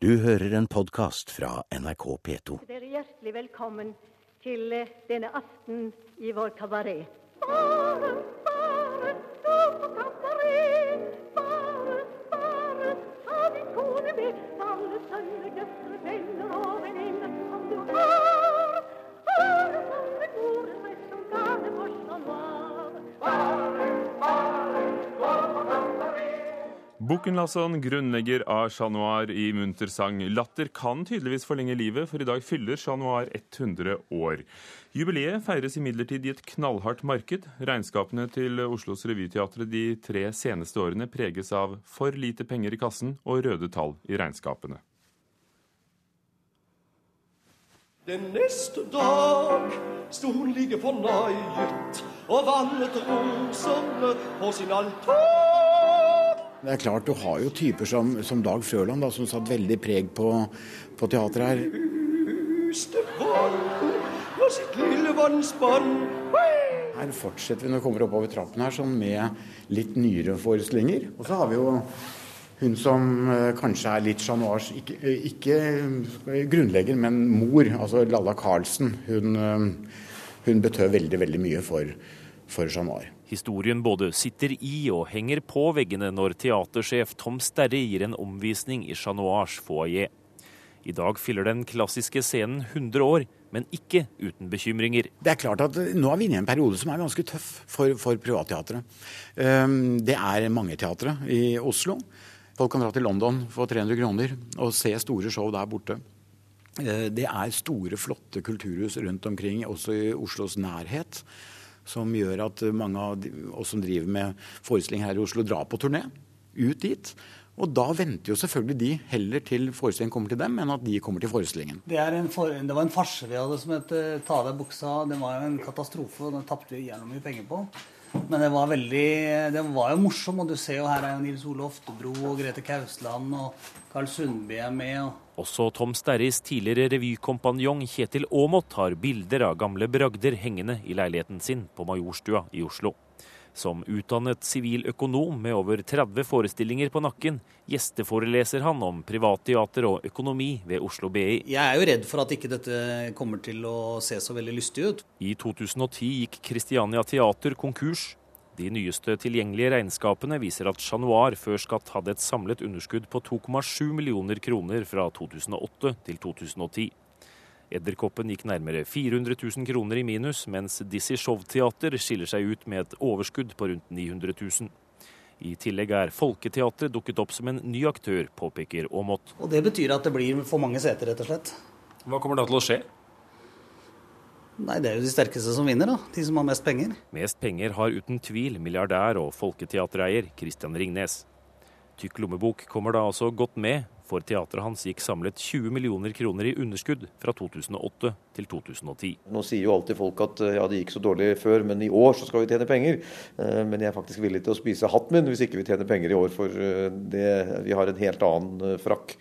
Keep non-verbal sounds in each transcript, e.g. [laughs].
Du hører en podkast fra NRK P2. Dere er hjertelig velkommen til eh, denne aften i vår kabaret. Bare, bare, stå på kabaret. Bare, bare, ta din kone med. Alle sønner, døtre, venner og Bukken Lasson, grunnlegger av Chat Noir i munter sang. Latter kan tydeligvis forlenge livet, for i dag fyller Chat Noir 100 år. Jubileet feires imidlertid i et knallhardt marked. Regnskapene til Oslos Revyteatre de tre seneste årene preges av for lite penger i kassen og røde tall i regnskapene. Den neste dag sto hun like fornøyet og vannet rosene på sin altar. Det er klart, Du har jo typer som, som Dag Frøland, da, som satt veldig preg på, på teatret her. Her fortsetter vi når vi kommer oppover trappen her, sånn med litt nyere forestillinger. Og så har vi jo hun som eh, kanskje er litt Chat Noirs ikke, ikke eh, grunnlegger, men mor, altså Lalla Karlsen. Hun, eh, hun betød veldig, veldig mye for, for Chat Noir. Historien både sitter i og henger på veggene når teatersjef Tom Sterre gir en omvisning i Chat Noirs foajé. I dag fyller den klassiske scenen 100 år, men ikke uten bekymringer. Det er klart at Nå er vi inne i en periode som er ganske tøff for, for privatteatret. Um, Det er mange teatre i Oslo. Folk kan dra til London for 300 kroner og se store show der borte. Eh, Det er store, flotte kulturhus rundt omkring, også i Oslos nærhet, som gjør at mange av oss som driver med forestilling her i Oslo, drar på turné ut dit. Og da venter jo selvfølgelig de heller til forestillingen kommer til dem, enn at de kommer til forestillingen. Det, for, det var en farse vi hadde som het eh, Ta av deg buksa. Det var jo en katastrofe, og den tapte vi jævlig mye penger på. Men det var veldig Det var jo morsom, og du ser jo her er jo Nils Ole Oftebro og Grete Kausland og Karl Sundby er med. og Også Tom Sterris tidligere revykompanjong Kjetil Aamodt har bilder av gamle bragder hengende i leiligheten sin på Majorstua i Oslo. Som utdannet siviløkonom med over 30 forestillinger på nakken, gjesteforeleser han om privatteater og økonomi ved Oslo BI. Jeg er jo redd for at ikke dette kommer til å se så veldig lystig ut. I 2010 gikk Christiania Teater konkurs. De nyeste tilgjengelige regnskapene viser at Chat Noir før skatt hadde et samlet underskudd på 2,7 millioner kroner fra 2008 til 2010. Edderkoppen gikk nærmere 400 000 kroner i minus, mens Dizzie Showteater skiller seg ut med et overskudd på rundt 900 000. I tillegg er Folketeatret dukket opp som en ny aktør, påpeker Aamodt. Og det betyr at det blir for mange seter, rett og slett. Hva kommer da til å skje? Nei, det er jo de sterkeste som vinner, da. De som har mest penger. Mest penger har uten tvil milliardær og folketeatereier Christian Ringnes. Tykk lommebok kommer da altså godt med, for teatret hans gikk samlet 20 millioner kroner i underskudd fra 2008 til 2010. Nå sier jo alltid folk at ja, det gikk så dårlig før, men i år så skal vi tjene penger. Eh, Men jeg er faktisk villig til å spise hatten min hvis ikke vi tjener penger i år, for eh, det, vi har en helt annen eh, frakk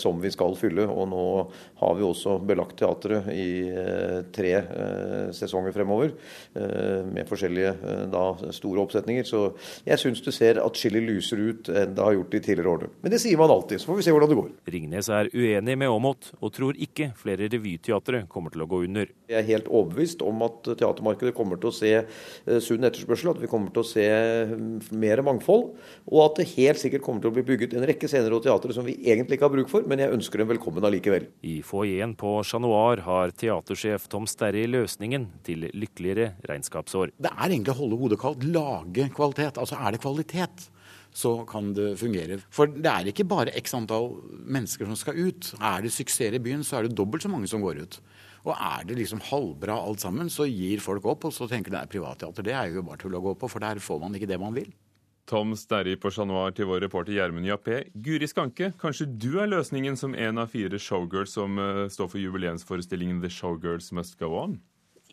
som vi skal fylle. Og nå har vi også belagt teatret i tre sesonger fremover med forskjellige da, store oppsetninger. Så jeg syns du ser atskillig lysere ut enn det har gjort de tidligere årene. Men det sier man alltid, så får vi se hvordan det går. Ringnes er uenig med Aamodt, og tror ikke flere revyteatre kommer til å gå under. Jeg er helt overbevist om at teatermarkedet kommer til å se eh, sunn etterspørsel, at vi kommer til å se mm, mer mangfold, og at det helt sikkert kommer til å bli bygget en rekke scener og teatre som vi egentlig ikke har bruk for, men jeg ønsker dem velkommen allikevel. I foajeen på Chat Noir har teatersjef Tom Sterry løsningen til lykkeligere regnskapsår. Det er egentlig å holde hodet kaldt, lage kvalitet. Altså er det kvalitet, så kan det fungere. For det er ikke bare x antall mennesker som skal ut. Er det suksess i byen, så er det dobbelt så mange som går ut. Og er det liksom halvbra alt sammen, så gir folk opp, og så tenker de det er privatteater. Det er jo bare tull å gå på, for der får man ikke det man vil. Tom Sterri på Chat Noir til vår reporter Gjermund Jappé. Guri Skanke, kanskje du er løsningen som en av fire showgirls som eh, står for jubileumsforestillingen The Showgirls Must Go On?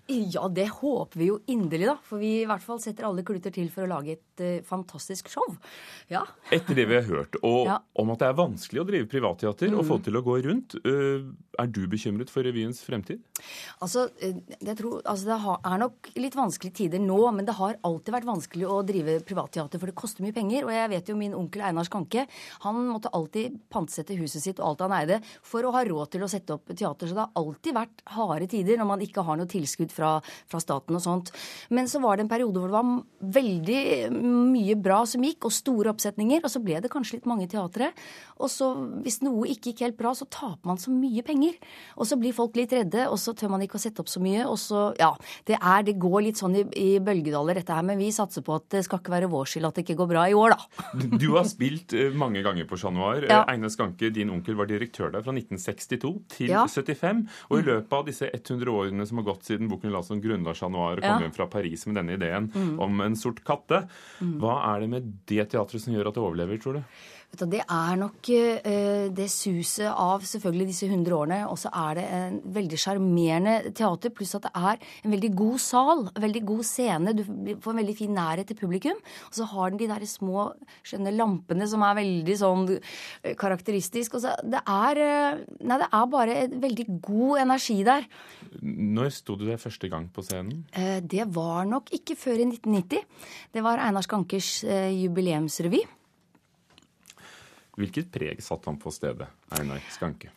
Ja, det håper vi jo inderlig, da. For vi i hvert fall setter alle kluter til for å lage et uh, fantastisk show. Ja. Etter det vi har hørt, og Ja. om at det er vanskelig å drive privatteater og Mm. få det til å gå rundt, øh, er du bekymret for revyens fremtid? Altså, eh, jeg tror, altså Det er nok litt vanskelige tider nå, men det har alltid vært vanskelig å drive privatteater, for det koster mye penger. Og jeg vet jo min onkel Einar Skanke, han måtte alltid pantsette huset sitt og alt han eide for å ha råd til å sette opp teater. Så det har alltid vært harde tider når man ikke har noe tilskudd fra, fra staten og sånt. Men så var det en periode hvor det var veldig mye bra som gikk, og store oppsetninger. Og så ble det kanskje litt mange teatre. Og så, hvis noe ikke gikk helt bra, så taper man så mye penger. Og så blir folk litt redde, og så tør man ikke å sette opp så mye. Og så, ja, det er, det går litt sånn i, i bølgedaler dette her, men vi satser på at det skal ikke være vår skyld at det ikke går bra i år, da. Du har spilt øh, mange ganger på Chat Noir. Ja. Eh, Einar Skanke, din onkel, var direktør der fra 1962 til Ja. 75. Og i løpet av disse 100 årene som har gått siden boken la som grunnla Chat Noir og kom Ja. hjem fra Paris med denne ideen Mm. om en sort katte, Mm. hva er det med det teatret som gjør at det overlever, tror du? Du, det er nok eh, det suset av selvfølgelig disse 100 årene. Og så er det en veldig sjarmerende teater, pluss at det er en veldig god sal. en Veldig god scene. Du får en veldig fin nærhet til publikum. Og så har den de der små, skjønne lampene som er veldig sånn eh, karakteristisk. Og så det er eh, Nei, det er bare en veldig god energi der. Når sto du der første gang på scenen? Det var nok ikke før i 1990. Det var Einar Skankers jubileumsrevy. Hvilket preg satte han på stedet, Einar Skanke?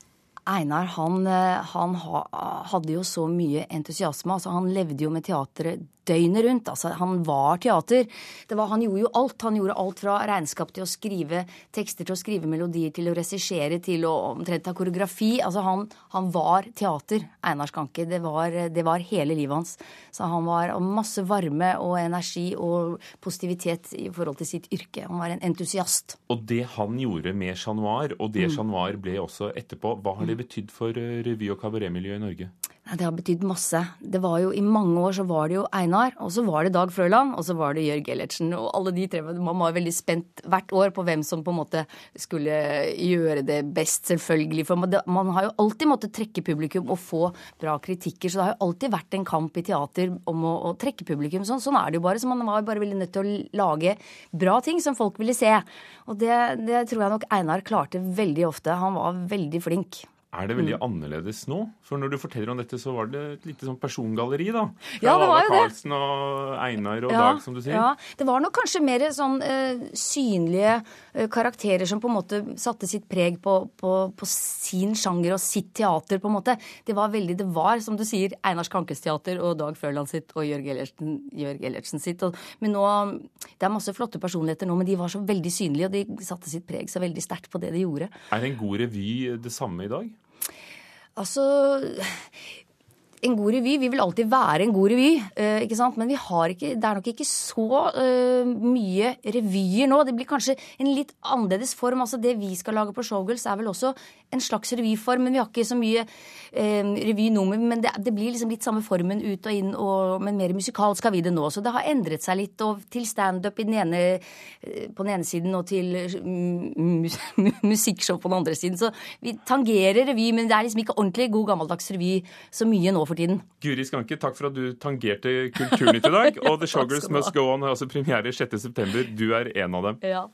Einar han, eh, han ha, hadde jo så mye entusiasme. altså Han levde jo med teatret døgnet rundt. altså Han var teater. Det var, han gjorde jo alt. Han gjorde alt fra regnskap til å skrive tekster, til å skrive melodier, til å regissere, til å omtrent ta koreografi. altså Han, han var teater, Einar Skanke. Det var, det var hele livet hans. Så han var masse varme og energi og positivitet i forhold til sitt yrke. Han var en entusiast. Og det han gjorde med Chat Noir, og det Mm. Chat Noir ble også etterpå, hva har det betydd for eh, revy- og kabaretmiljøet i Norge? Det har betydd masse. Det var jo I mange år så var det jo Einar, og så var det Dag Frøland, og så var det Jørg Ellertsen. Og alle de tre. Man var veldig spent hvert år på hvem som på en måte skulle gjøre det best, selvfølgelig. For man, man har jo alltid måttet trekke publikum og få bra kritikker. Så det har jo alltid vært en kamp i teater om å, å trekke publikum. Sånn, sånn er det jo bare. Så man var bare veldig nødt til å lage bra ting som folk ville se. Og det, det tror jeg nok Einar klarte veldig ofte. Han var veldig flink. Er det veldig Mm. annerledes nå? For når du forteller om dette, så var det et lite sånn persongalleri, da. Fra Ja, det var jo det. Karlsen og Einar og Dag, som du sier. Ja, det var nok kanskje mer sånn uh, synlige uh, karakterer som på en måte satte sitt preg på, på, på sin sjanger og sitt teater, på en måte. Det var veldig, det var, som du sier, Einars Kankes teater og Dag Frøland sitt og Jørg Ellertsen, Jørg Ellertsen sitt. Og, men nå, det er masse flotte personligheter nå, men de var så veldig synlige, og de satte sitt preg så veldig sterkt på det de gjorde. Er en god revy det samme i dag? Altså en god revy Vi vil alltid være en god revy, eh, ikke sant? men vi har ikke, det er nok ikke så eh, mye revyer nå. Det blir kanskje en litt annerledes form. altså Det vi skal lage på Showgirls, er vel også en slags revyform. Men vi har ikke så mye eh, revynummer. Men det, det blir liksom litt samme formen ut og inn, og, men mer musikalsk har vi det nå. Så det har endret seg litt. Og til standup på den ene siden og til mm, [laughs] musikkshow på den andre siden. Så vi tangerer revy, men det er liksom ikke ordentlig god gammeldags revy så mye nå for tiden. Guri Skanke, takk for at du tangerte Kulturnytt i dag. [laughs] Og The Shoggers. Must Go On har altså premiere 6.9. Du er en av dem. Ja.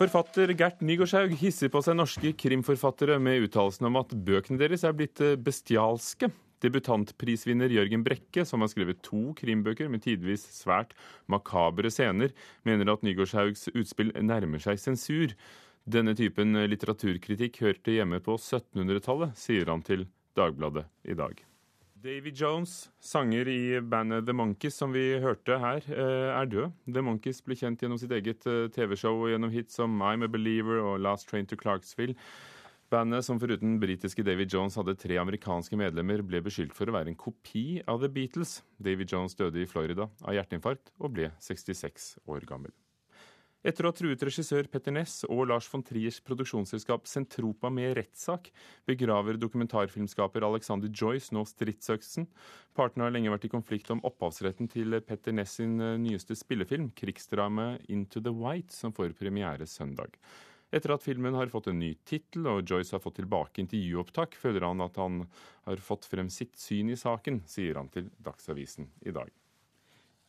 Forfatter Gert Nygårdshaug hisser på seg norske krimforfattere med uttalelsen om at bøkene deres er blitt eh, bestialske. Debutantprisvinner Jørgen Brekke, som har skrevet to krimbøker med tidvis svært makabre scener, mener at Nygaardshaugs utspill nærmer seg sensur. Denne typen litteraturkritikk hørte hjemme på 1700-tallet, sier han til Dagbladet i dag. Davy Jones, sanger i bandet The Monkees, som vi hørte her, eh, er død. The Monkees ble kjent gjennom sitt eget eh, TV-show og gjennom hits som I'm a Believer og Last Train to Clarksville. Bandet, som foruten britiske David Jones hadde tre amerikanske medlemmer, ble beskyldt for å være en kopi av The Beatles. David Jones døde i Florida av hjerteinfarkt og ble 66 år gammel. Etter å ha truet regissør Petter Ness og Lars von Triers produksjonsselskap Sentropa med rettssak, begraver dokumentarfilmskaper Alexander Joyce nå stridsøksen. Partene har lenge vært i konflikt om opphavsretten til Petter Ness sin eh, nyeste spillefilm, krigsdramaet Into the White, som får premiere søndag. Etter at filmen har fått en ny tittel og Joyce har fått tilbake intervjuopptak, føler han at han har fått frem sitt syn i saken, sier han til Dagsavisen i dag.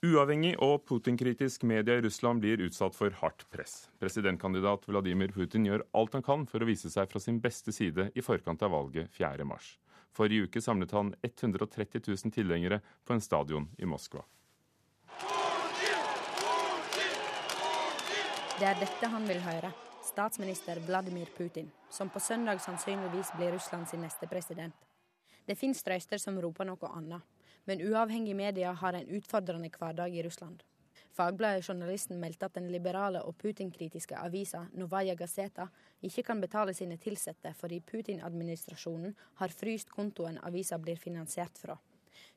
Uavhengig og Putin-kritisk media i Russland blir utsatt for hardt press. Presidentkandidat Vladimir Putin gjør alt han kan for å vise seg fra sin beste side i forkant av valget 4.3. Forrige uke samlet han 130 000 tilhengere på en stadion i Moskva. Det er dette han vil høre. Statsminister Vladimir Putin, som på søndag sannsynligvis blir Russlands neste president. Det finnes røyster som roper noe annet, men uavhengige medier har en utfordrende hverdag i Russland. Fagbladet Journalisten meldte at den liberale og Putin-kritiske avisa Novaja Gazeta ikke kan betale sine ansatte fordi Putin-administrasjonen har fryst kontoen avisa blir finansiert fra.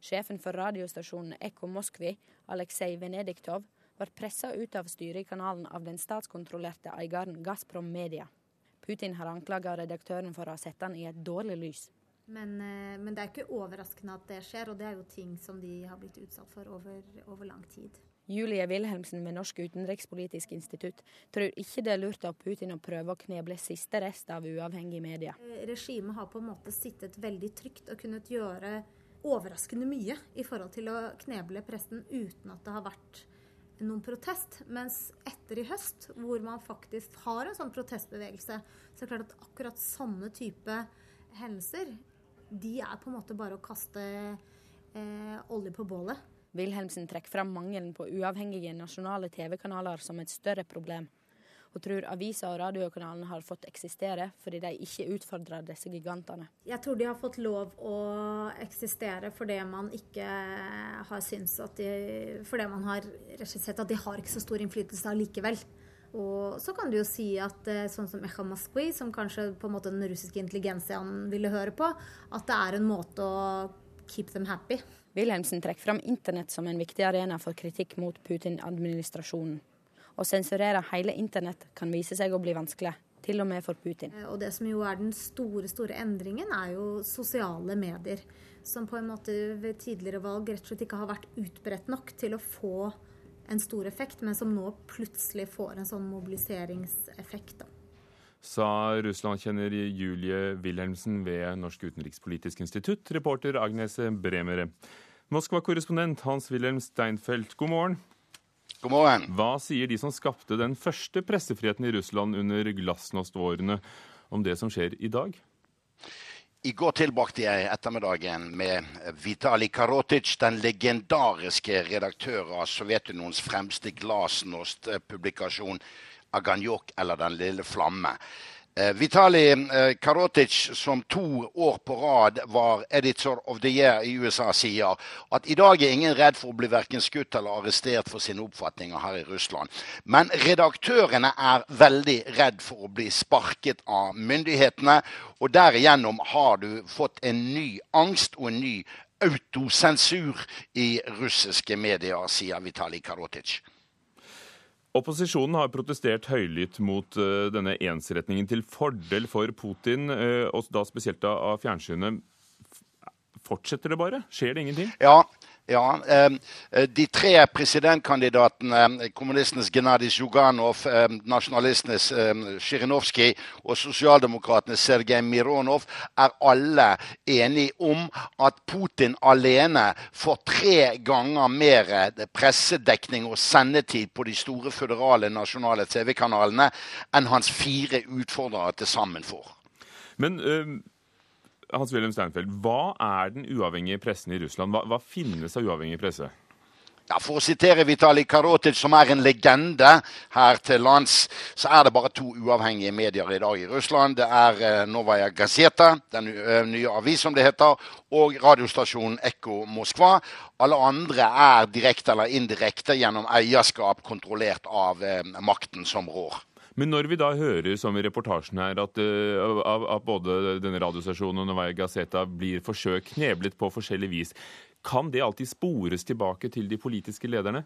Sjefen for radiostasjonen Ekko Moskvi, Aleksej Venediktov, var pressa ut av styret i kanalen av den statskontrollerte eieren Gazprom Media. Putin har anklaga redaktøren for å ha sett han i et dårlig lys. Men, eh, men, det er ikke overraskende at det skjer, og det er jo ting som de har blitt utsatt for over, over lang tid. Julie Wilhelmsen ved Norsk utenrikspolitisk institutt tror ikke det er lurt av Putin å prøve å kneble siste rest av uavhengige medier. Eh, regimet har på en måte sittet veldig trygt og kunnet gjøre overraskende mye i forhold til å kneble pressen uten at det har vært noen protest. Mens etter i høst, hvor man faktisk har en sånn protestbevegelse, så er det klart at akkurat sånne type hendelser, de er på en måte bare å kaste eh, olje på bålet. Wilhelmsen trekker fram mangelen på uavhengige nasjonale TV-kanaler som et større problem. Hun tror aviser og radiokanalene har fått eksistere fordi de ikke utfordrer disse gigantene. Jeg tror de har fått lov å eksistere fordi man ikke har syntes at de Fordi man har sett at de har ikke så stor innflytelse allikevel. Og så kan du jo si at eh, sånn som Echa Moskvi, som kanskje på en måte den russiske intelligensiaen ville høre på, at det er en måte å keep them happy. Wilhelmsen trekker fram internett som en viktig arena for kritikk mot Putin-administrasjonen. Å sensurere hele internett kan vise seg å bli vanskelig, til og med for Putin. Eh, og det som jo er den store, store endringen, er jo sosiale medier. Som på en måte ved tidligere valg rett og slett ikke har vært utbredt nok til å få en stor effekt, men som nå plutselig får en sånn mobiliseringseffekt. da sa Russland-kjenner Julie Wilhelmsen ved Norsk utenrikspolitisk institutt, reporter Agnes Bremere. Moskva-korrespondent Hans-Wilhelm Steinfeld, god morgen. God morgen. Hva sier de som skapte den første pressefriheten i Russland under glasnost-årene, om det som skjer i dag? I går tilbrakte jeg ettermiddagen med Vitali Karotic, den legendariske redaktør av Sovjetunionens fremste glasnost-publikasjon Aganjok, eller Den lille flamme. Eh, Vitali eh, Karotic, som to år på rad var editor of the year i USA, sier at i dag er ingen redd for å bli verken skutt eller arrestert for sine oppfatninger her i Russland. Men redaktørene er veldig redd for å bli sparket av myndighetene. Og derigjennom har du fått en ny angst og en ny autosensur i russiske medier, sier Vitali Karotic. Opposisjonen har protestert høylytt mot uh, denne ensretningen til fordel for Putin, uh, og da spesielt av fjernsynet. Fortsetter det bare? Skjer det ingenting? Ja, ja, ehm, eh, De tre presidentkandidatene, kommunistenes Gennadij Zjuganov, ehm, nasjonalistenes ehm, og sosialdemokratenes Sergej Mironov, er alle enige om at Putin alene får tre ganger mer eh, pressedekning og sendetid på de store føderale nasjonale TV-kanalene enn hans fire utfordrere til sammen får. Men... Uh hans-Wilhelm Steinfeld, hva er den uavhengige pressen i Russland? Hva, hva finnes av uavhengig presse? Ja, For å sitere Vitali Karotic, som er en legende her til lands, så er det bare to uavhengige medier i dag i Russland. Det er eh, Novaja Gazeta, den eh, nye avis som det heter, og radiostasjonen Ekko Moskva. Alle andre er direkte eller indirekte gjennom eierskap kontrollert av eh, makten som rår. Men når vi da hører, som i reportasjen her, at uh, av, av, både denne radiostasjonen og Novaya Gazeta blir forsøkt kneblet på forskjellig vis, kan det alltid spores tilbake til de politiske lederne?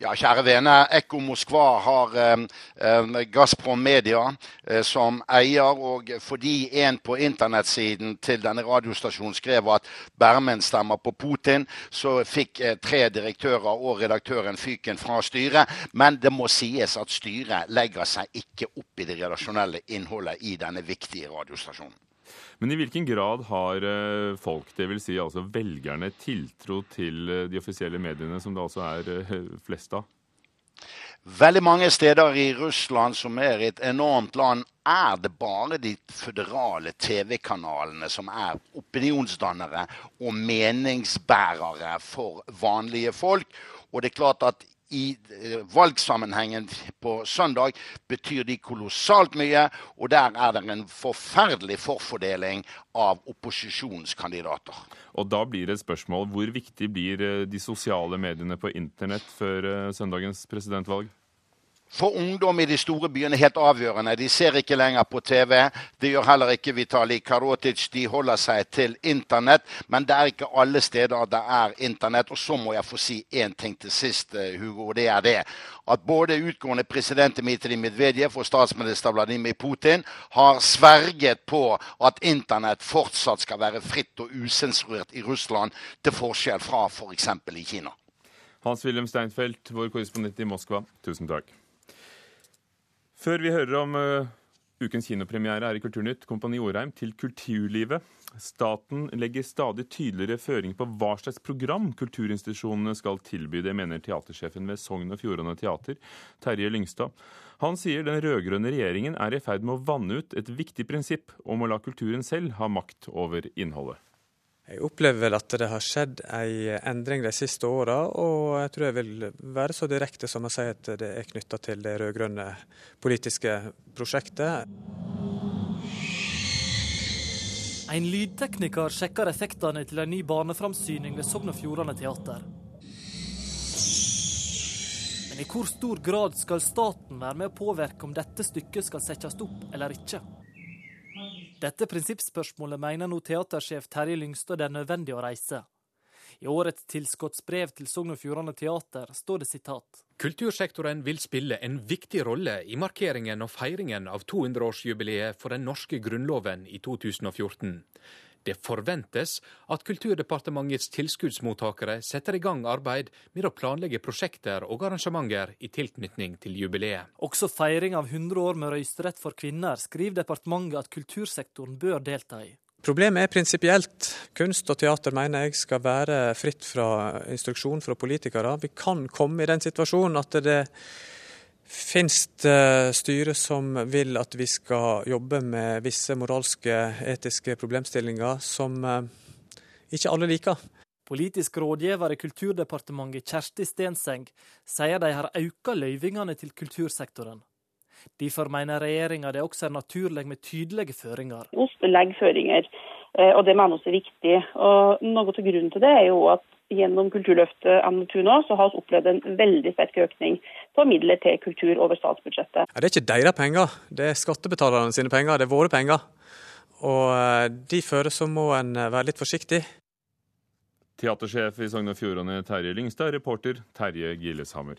Ja, kjære vene. Ekko Moskva har eh, eh, Gazprom Media eh, som eier. Og fordi en på internettsiden til denne radiostasjonen skrev at Bermen stemmer på Putin, så fikk eh, tre direktører og redaktøren fyken fra styret. Men det må sies at styret legger seg ikke opp i det redaksjonelle innholdet i denne viktige radiostasjonen. Men i hvilken grad har eh, folk, dvs. Si altså velgerne, tiltro til eh, de offisielle mediene, som det altså er eh, flest av? Veldig mange steder i Russland, som er et enormt land, er det bare de føderale TV-kanalene som er opinionsdannere og meningsbærere for vanlige folk. Og det er klart at i eh, valgsammenhengen på søndag betyr de kolossalt mye. Og der er det en forferdelig forfordeling av opposisjonskandidater. Og da blir det et spørsmål hvor viktig blir eh, de sosiale mediene på internett før eh, søndagens presidentvalg? For ungdom i de store byene helt avgjørende. De ser ikke lenger på TV. Det gjør heller ikke Vitali Karotic. De holder seg til internett. Men det er ikke alle steder det er internett. Og så må jeg få si én ting til sist, eh, Hugo. og det er det at både utgående president Dmitrij Medvedev og statsminister Vladimir Putin har sverget på at internett fortsatt skal være fritt og usensurert i Russland, til forskjell fra f.eks. For i Kina. Hans-Wilhelm Steinfeld, vår korrespondent i Moskva, tusen takk. Før vi hører om uh, ukens kinopremiere er i Kulturnytt, Kompani Orheim, til kulturlivet. Staten legger stadig tydeligere føring på hva slags program kulturinstitusjonene skal tilby. Det mener teatersjefen ved Sogn og Fjordane Teater, Terje Lyngstad. Han sier den rød-grønne regjeringen er i ferd med å vanne ut et viktig prinsipp om å la kulturen selv ha makt over innholdet. Jeg opplever vel at det har skjedd en endring de siste åra, og jeg tror jeg vil være så direkte som å si at det er knytta til det rød-grønne politiske prosjektet. En lydtekniker sjekker effektene til en ny barneframsyning ved Sogn og Fjordane Teater. Men i hvor stor grad skal staten være med å påvirke om dette stykket skal settes opp eller ikke? Dette prinsippspørsmålet mener nå teatersjef Terje Lyngstad det er nødvendig å reise. I årets tilskottsbrev til Sogn og Fjordane Teater står det sitat. Kultursektoren vil spille en viktig rolle i markeringen og feiringen av 200-årsjubileet for den norske grunnloven i 2014. Det forventes at Kulturdepartementets tilskuddsmottakere setter i gang arbeid med å planlegge prosjekter og arrangementer i tilknytning til jubileet. Også feiring av 100 år med røysterett for kvinner skriver departementet at kultursektoren bør delta i. Problemet er prinsipielt. Kunst og teater mener jeg skal være fritt fra instruksjon fra politikere. Vi kan komme i den situasjonen at det Finnes det styre som vil at vi skal jobbe med visse moralske, etiske problemstillinger som eh, ikke alle liker? Politisk rådgiver i Kulturdepartementet Kjersti Stenseng sier de har økt løyvingene til kultursektoren. Derfor mener regjeringa det også er naturlig med tydelige føringer. Vi legger føringer, eh, og det mener vi er viktig. Og Noe av grunnen til det er jo at gjennom Kulturløftet NTU nå, så har vi opplevd en veldig sterk økning på midler til kultur over statsbudsjettet. Ja, det er ikke deres penger, det er skattebetalerne sine penger, det er våre penger. Og de Derfor så må en eh, være litt forsiktig. Teatersjef i Sogn og Fjordane Terje Lyngstad, reporter Terje Gilleshammer.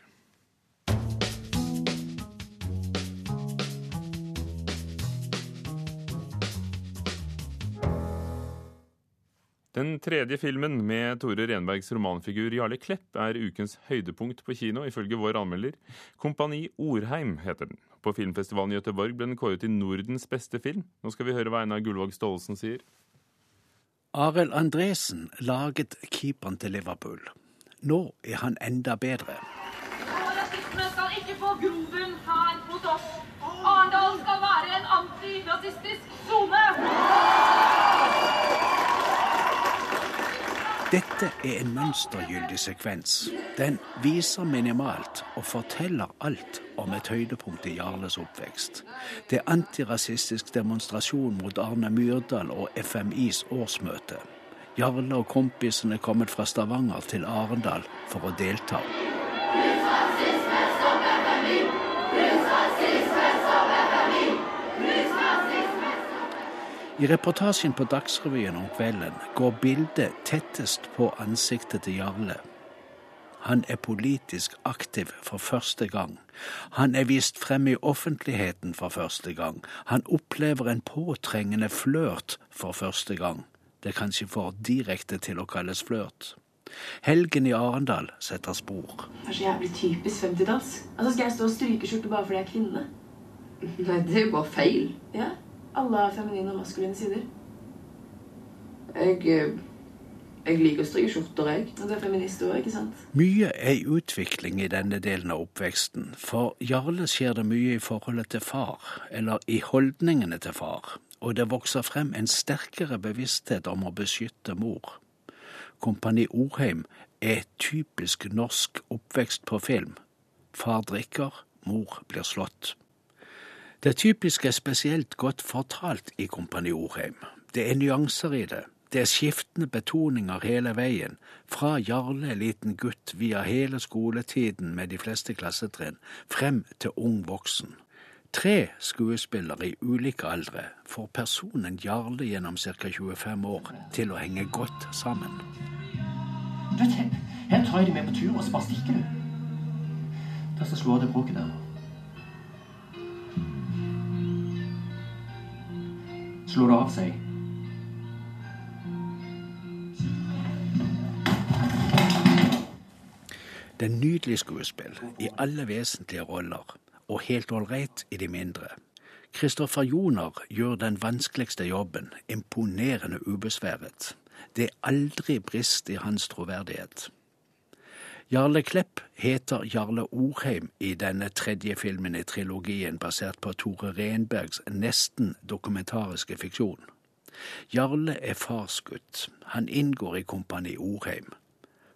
Den tredje filmen med Tore Renbergs romanfigur Jarle Klepp er ukens høydepunkt på kino, ifølge vår anmelder. 'Kompani Orheim' heter den. På filmfestivalen i Gøteborg ble den kåret til Nordens beste film. Nå skal vi høre hva Einar Gullvåg Staalesen sier. Arild Andresen laget keeperen til Liverpool. Nå er han enda bedre. Rasisme skal ikke få grobunn her hos oss. Arendal skal være en antirasistisk sone. Dette er en mønstergyldig sekvens. Den viser minimalt og forteller alt om et høydepunkt i Jarles oppvekst. Det er antirasistisk demonstrasjon mot Arne Myrdal og FMIs årsmøte. Jarle og kompisene er kommet fra Stavanger til Arendal for å delta. I reportasjen på Dagsrevyen om kvelden går bildet tettest på ansiktet til Jarle. Han er politisk aktiv for første gang. Han er vist frem i offentligheten for første gang. Han opplever en påtrengende flørt for første gang. Det er kanskje for direkte til å kalles flørt. Helgen i Arendal setter spor. Det er så jævlig typisk 50-talls. Altså, skal jeg stå og stryke skjorte bare fordi jeg er kvinne? Nei, det er jo bare feil. Ja. Alle feminine og maskuline sider. Jeg, eh, jeg liker å stryke skjorter, jeg. Og du er feminist òg, ikke sant? Mye er i utvikling i denne delen av oppveksten. For Jarle skjer det mye i forholdet til far, eller i holdningene til far. Og det vokser frem en sterkere bevissthet om å beskytte mor. Kompani Orheim er typisk norsk oppvekst på film. Far drikker, mor blir slått. Det typiske er spesielt godt fortalt i Kompani Orheim. Det er nyanser i det. Det er skiftende betoninger hele veien, fra Jarle liten gutt via hele skoletiden med de fleste klassetrinn, frem til ung voksen. Tre skuespillere i ulike aldre får personen Jarle gjennom ca. 25 år til å henge godt sammen. Du her tar jeg deg med på tur, og så bare stikker du. Da så slår det bråket der. Slår av seg. Det er nydelig skuespill i alle vesentlige roller, og helt ålreit i de mindre. Kristoffer Joner gjør den vanskeligste jobben, imponerende ubesværet. Det er aldri brist i hans troverdighet. Jarle Klepp heter Jarle Orheim i denne tredje filmen i trilogien basert på Tore Renbergs nesten dokumentariske fiksjon. Jarle er farsgutt. Han inngår i Kompani Orheim.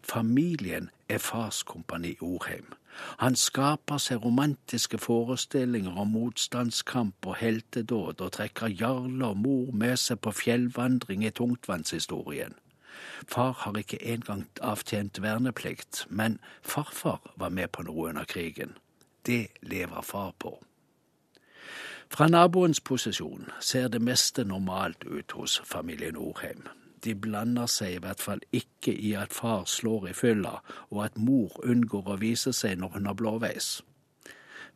Familien er farskompani Orheim. Han skaper seg romantiske forestillinger om motstandskamp og heltedåd, og trekker Jarle og mor med seg på fjellvandring i tungtvannshistorien. Far har ikke engang avtjent verneplikt, men farfar var med på noe under krigen. Det lever far på. Fra naboens posisjon ser det meste normalt ut hos familien Norheim. De blander seg i hvert fall ikke i at far slår i fylla, og at mor unngår å vise seg når hun har blåveis.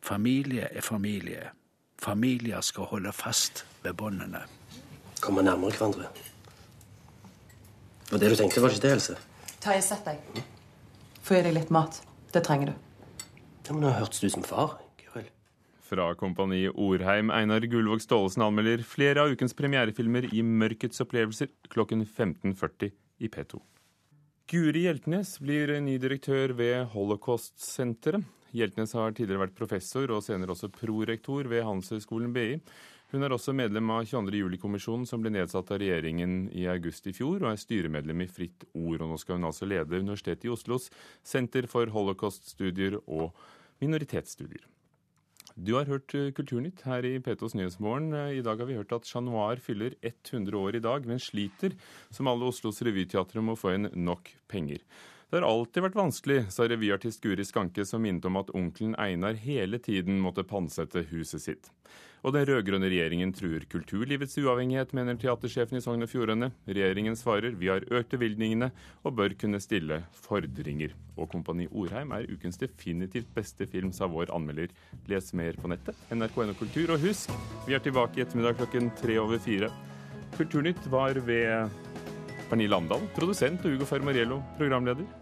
Familie er familie. Familier skal holde fast ved båndene. Kommer nærmere hverandre. Og det du tenkte, var ikke det, Else? Terje, sett deg. Få i deg litt mat. Det trenger du. Ja, men Nå hørtes du ut som far. Gøril. Fra Kompani Orheim, Einar Gullvåg Staalesen anmelder flere av ukens premierefilmer i Mørkets opplevelser klokken 15.40 i P2. Guri Hjeltnes blir ny direktør ved Holocaust-senteret. Hjeltnes har tidligere vært professor og senere også prorektor ved Handelshøyskolen BI. Hun er også medlem av 22. juli-kommisjonen som ble nedsatt av regjeringen i august i fjor, og er styremedlem i Fritt Ord. Og nå skal hun altså lede Universitetet i Oslos Senter for holocaust-studier og minoritetsstudier. Du har hørt Kulturnytt her i P2s Nyhetsmorgen. I dag har vi hørt at Chat Noir fyller 100 år i dag, men sliter, som alle Oslos revyteatre, med å få inn nok penger. Det har alltid vært vanskelig, sa revyartist Guri Skanke, som minnet om at onkelen Einar hele tiden måtte pantsette huset sitt. Og den rød-grønne regjeringen truer kulturlivets uavhengighet, mener teatersjefen i Sogn og Fjordane. Regjeringen svarer vi har økt bevilgningene og bør kunne stille fordringer. Og Kompani Orheim er ukens definitivt beste film, sa vår anmelder. Les mer på nettet, nrk.no kultur. Og husk, vi er tilbake i ettermiddag klokken tre over fire. Kulturnytt var ved Pernille Amdal, produsent, og Ugo Fermariello, programleder.